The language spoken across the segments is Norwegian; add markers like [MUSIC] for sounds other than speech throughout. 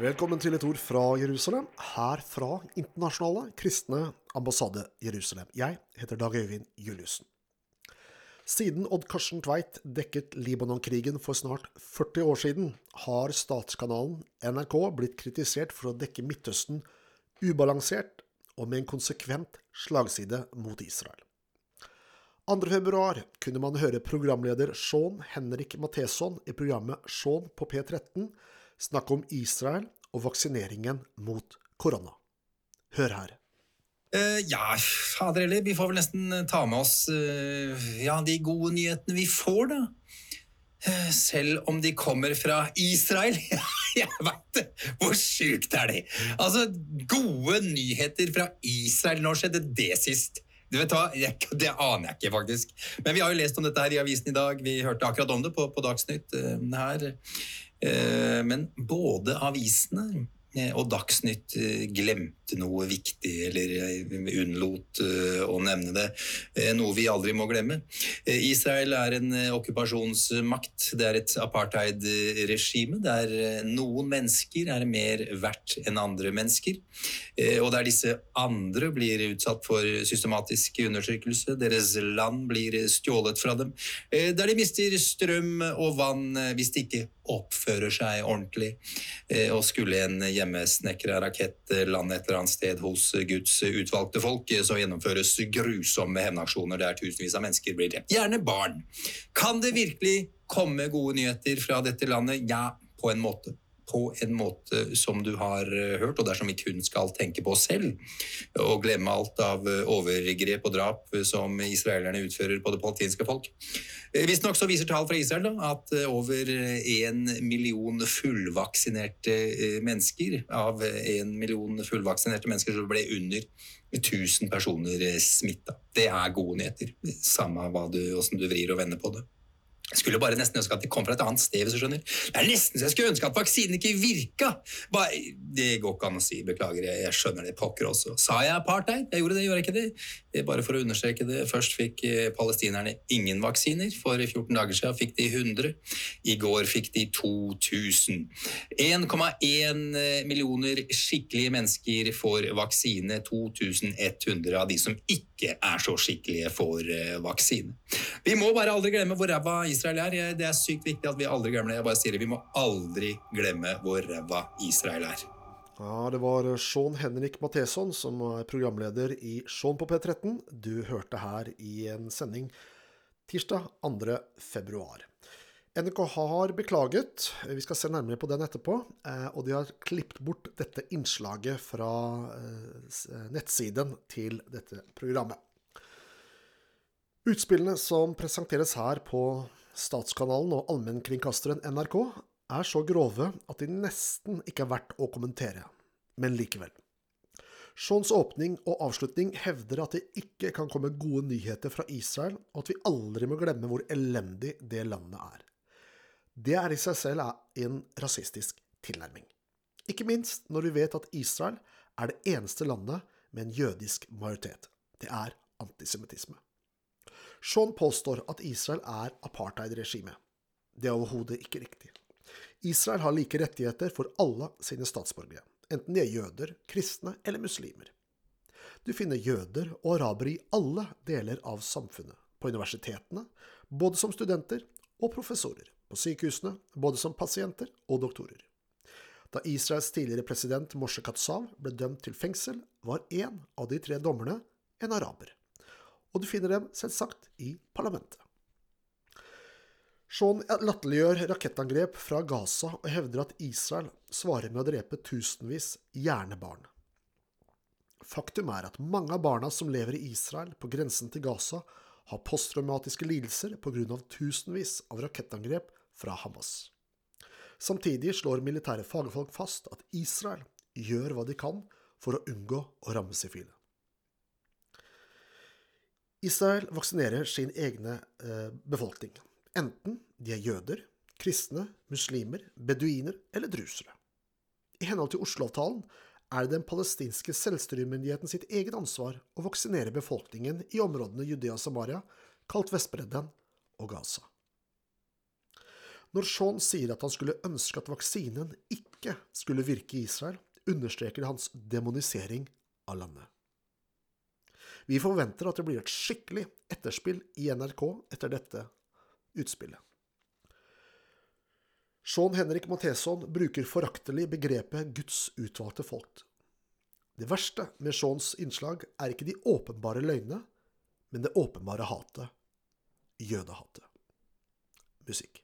Velkommen til et ord fra Jerusalem, her fra Internasjonale kristne ambassade Jerusalem. Jeg heter Dag Øyvind Juliussen. Siden Odd Karsten Tveit dekket Libanon-krigen for snart 40 år siden, har statskanalen NRK blitt kritisert for å dekke Midtøsten ubalansert og med en konsekvent slagside mot Israel. 2. februar kunne man høre programleder Sean Henrik Matheson i programmet Sean på P13 snakke om Israel og vaksineringen mot korona. Hør her. Uh, ja, fader heller, vi får vel nesten ta med oss uh, ja, de gode nyhetene vi får, da. Uh, selv om de kommer fra Israel. [LAUGHS] jeg veit det! Hvor sjukt er det? Altså, gode nyheter fra Israel. Når skjedde det sist? Du vet hva, jeg, Det aner jeg ikke, faktisk. Men vi har jo lest om dette her i avisen i dag. Vi hørte akkurat om det på, på Dagsnytt her. Men både avisene Eh, og Dagsnytt eh, glemte noe viktig, eller eh, unnlot å nevne det. Noe vi aldri må glemme. Israel er en okkupasjonsmakt. Det er et apartheid-regime der noen mennesker er mer verdt enn andre mennesker. Og der disse andre blir utsatt for systematisk undertrykkelse. Deres land blir stjålet fra dem. Der de mister strøm og vann hvis de ikke oppfører seg ordentlig. Og skulle en hjemmesnekra rakett lande et eller annet sted hos Guds utvalgte folk, så gjennomføres grusomme hevnaksjoner der tusenvis av mennesker blir drept. Gjerne barn. Kan det virkelig komme gode nyheter fra dette landet? Ja, på en måte på en måte som du har hørt, og dersom ikke hun skal tenke på selv og glemme alt av overgrep og drap som israelerne utfører på det palestinske folk. Eh, visstnok så viser tall fra Israel da, at eh, over én million fullvaksinerte eh, mennesker av én million fullvaksinerte mennesker så ble under 1000 personer smitta. Det er gode nyheter, samme hva du, hvordan du vrir og vender på det. Jeg skulle bare nesten ønske at de kom fra et annet sted. hvis du skjønner. Det er nesten så jeg skulle ønske at vaksinen ikke virka! Bare, det går ikke an å si. Beklager, jeg, jeg skjønner det pokker også. Sa jeg apartheid? Jeg gjorde det, gjorde jeg ikke det? Bare for å understreke det. Først fikk eh, palestinerne ingen vaksiner. For 14 dager siden fikk de 100. I går fikk de 2000. 1,1 eh, millioner skikkelige mennesker får vaksine. 2100 av de som ikke er så skikkelige, for eh, vaksine. Vi må bare aldri glemme hvor ræva Israel er. Det er sykt viktig at vi aldri glemmer det. Jeg bare sier det, Vi må aldri glemme hvor ræva Israel er. Ja, Det var Sean Henrik Matheson som er programleder i Sean på P13. Du hørte her i en sending tirsdag 2. februar. NRK har beklaget, vi skal se nærmere på den etterpå, eh, og de har klippet bort dette innslaget fra eh, nettsiden til dette programmet. Utspillene som presenteres her på Statskanalen og allmennkringkasteren NRK, er så grove at de nesten ikke er verdt å kommentere, men likevel. Seans åpning og avslutning hevder at det ikke kan komme gode nyheter fra Israel, og at vi aldri må glemme hvor elendig det landet er. Det er i seg selv en rasistisk tilnærming. Ikke minst når vi vet at Israel er det eneste landet med en jødisk majoritet. Det er antisemittisme. Sean påstår at Israel er apartheid-regime. Det er overhodet ikke riktig. Israel har like rettigheter for alle sine statsborgere, enten de er jøder, kristne eller muslimer. Du finner jøder og arabere i alle deler av samfunnet, på universitetene, både som studenter og professorer, på sykehusene, både som pasienter og doktorer. Da Israels tidligere president Moshe Katsav ble dømt til fengsel, var én av de tre dommerne en araber og du finner dem selvsagt i parlamentet. Shaun latterliggjør rakettangrep fra Gaza og hevder at Israel svarer med å drepe tusenvis, gjerne barn. Faktum er at mange av barna som lever i Israel på grensen til Gaza, har posttraumatiske lidelser pga. tusenvis av rakettangrep fra Hamas. Samtidig slår militære fagfolk fast at Israel gjør hva de kan for å unngå å ramme sivile. Israel vaksinerer sin egne eh, befolkning, enten de er jøder, kristne, muslimer, beduiner eller drusere. I henhold til Oslo-avtalen er det den palestinske selvstyremyndigheten sitt eget ansvar å vaksinere befolkningen i områdene Judea og Samaria, kalt Vestbredden og Gaza. Når Shaun sier at han skulle ønske at vaksinen ikke skulle virke i Israel, understreker hans demonisering av landet. Vi forventer at det blir et skikkelig etterspill i NRK etter dette utspillet. Sean Henrik Matheson bruker foraktelig begrepet Guds utvalgte folk. Det verste med Seans innslag er ikke de åpenbare løgnene, men det åpenbare hatet jødehatet. Musikk.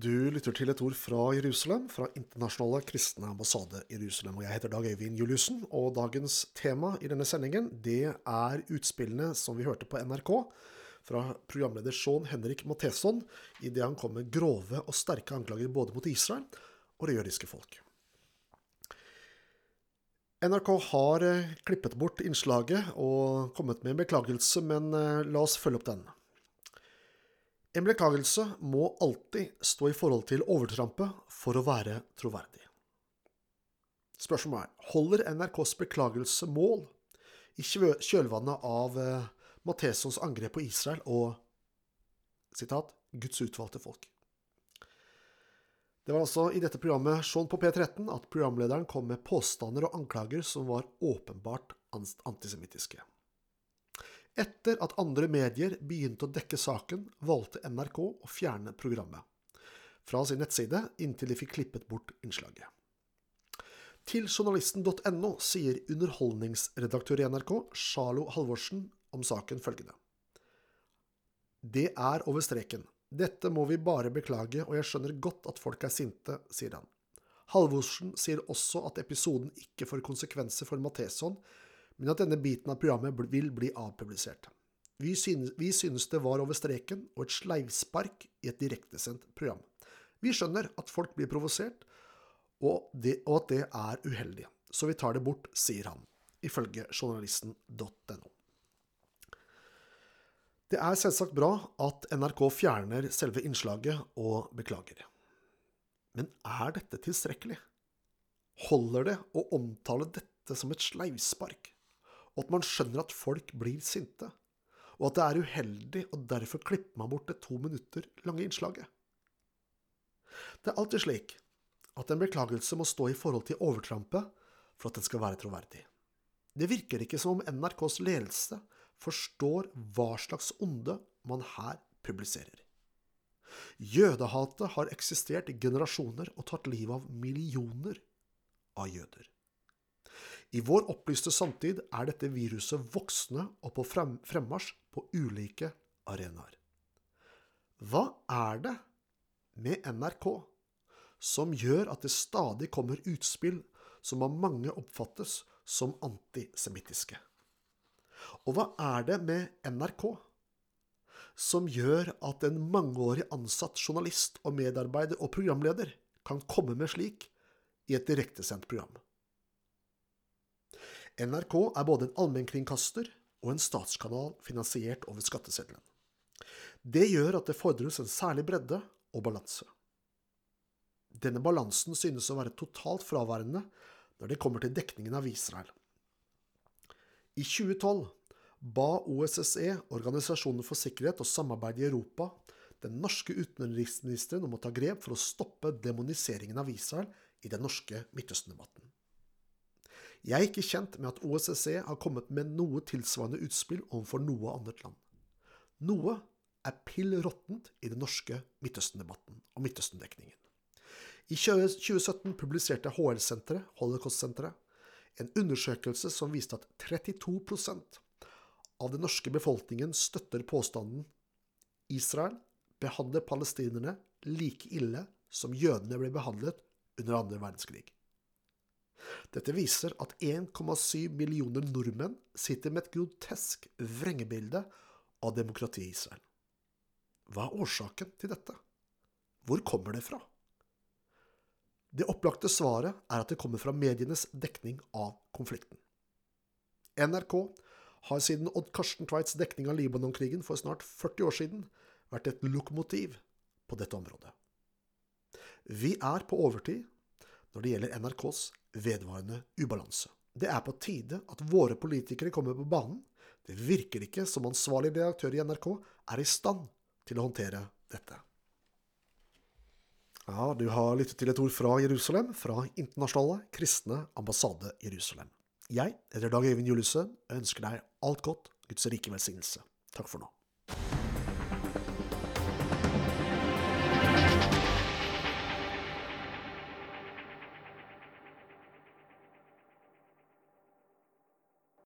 Du lytter til et ord fra Jerusalem, fra Internasjonale kristne ambassade Jerusalem. Og jeg heter Dag Øyvind Juliussen, og dagens tema i denne sendingen, det er utspillene som vi hørte på NRK fra programleder Sean Henrik Matheson idet han kom med grove og sterke anklager både mot Israel og det jødiske folk. NRK har eh, klippet bort innslaget og kommet med en beklagelse, men eh, la oss følge opp den. En beklagelse må alltid stå i forhold til overtrampet for å være troverdig. Spørsmålet er holder NRKs beklagelse mål i kjølvannet av eh, Mathesons angrep på Israel og citat, Guds utvalgte folk. Det var altså i dette programmet Sean på P13 at programlederen kom med påstander og anklager som var åpenbart antisemittiske. Etter at andre medier begynte å dekke saken, valgte NRK å fjerne programmet fra sin nettside inntil de fikk klippet bort innslaget. Til journalisten.no sier underholdningsredaktør i NRK, Sjalo Halvorsen, om saken følgende. Det er over streken. Dette må vi bare beklage, og jeg skjønner godt at folk er sinte, sier han. Halvorsen sier også at episoden ikke får konsekvenser for Matheson, men at denne biten av programmet vil bli avpublisert. Vi synes, vi synes det var over streken og et sleivspark i et direktesendt program. Vi skjønner at folk blir provosert, og, og at det er uheldig, så vi tar det bort, sier han, ifølge journalisten.no. Det er selvsagt bra at NRK fjerner selve innslaget og beklager. Men er dette tilstrekkelig? Holder det å omtale dette som et sleivspark? Og at man skjønner at folk blir sinte, og at det er uheldig, og derfor klipper man bort det to minutter lange innslaget. Det er alltid slik at en beklagelse må stå i forhold til overtrampet for at den skal være troverdig. Det virker ikke som om NRKs ledelse forstår hva slags onde man her publiserer. Jødehatet har eksistert i generasjoner og tatt livet av millioner av jøder. I vår opplyste samtid er dette viruset voksende og på frem fremmarsj på ulike arenaer. Hva er det med NRK som gjør at det stadig kommer utspill som av mange oppfattes som antisemittiske? Og hva er det med NRK som gjør at en mangeårig ansatt journalist og medarbeider og programleder kan komme med slik i et direktesendt program? NRK er både en allmennkringkaster og en statskanal finansiert over skatteseddelen. Det gjør at det fordres en særlig bredde og balanse. Denne balansen synes å være totalt fraværende når det kommer til dekningen av Israel. I 2012 ba OSSE, Organisasjonen for sikkerhet og samarbeid i Europa, den norske utenriksministeren om å ta grep for å stoppe demoniseringen av Israel i den norske Midtøsten-debatten. Jeg er ikke kjent med at OSSE har kommet med noe tilsvarende utspill overfor noe annet land. Noe er pill råttent i den norske Midtøsten-debatten og Midtøsten-dekningen. I 2017 publiserte HL-senteret, Holocaust-senteret, en undersøkelse som viste at 32% av den norske befolkningen støtter påstanden Israel behandler palestinerne like ille som jødene ble behandlet under andre verdenskrig. Dette viser at 1,7 millioner nordmenn sitter med et grotesk vrengebilde av demokratiet i Israel. Hva er årsaken til dette? Hvor kommer det fra? Det opplagte svaret er at det kommer fra medienes dekning av konflikten. NRK har siden Odd Karsten Tveits dekning av Libanon-krigen for snart 40 år siden vært et lokomotiv på dette området. Vi er på overtid når det gjelder NRKs vedvarende ubalanse. Det er på tide at våre politikere kommer på banen. Det virker ikke som ansvarlig redaktør i NRK er i stand til å håndtere dette. Ja, du har lyttet til et ord fra Jerusalem, fra Internasjonale kristne ambassade Jerusalem. Jeg heter Dag Øyvind Juliussen og ønsker deg alt godt, Guds rike velsignelse. Takk for nå.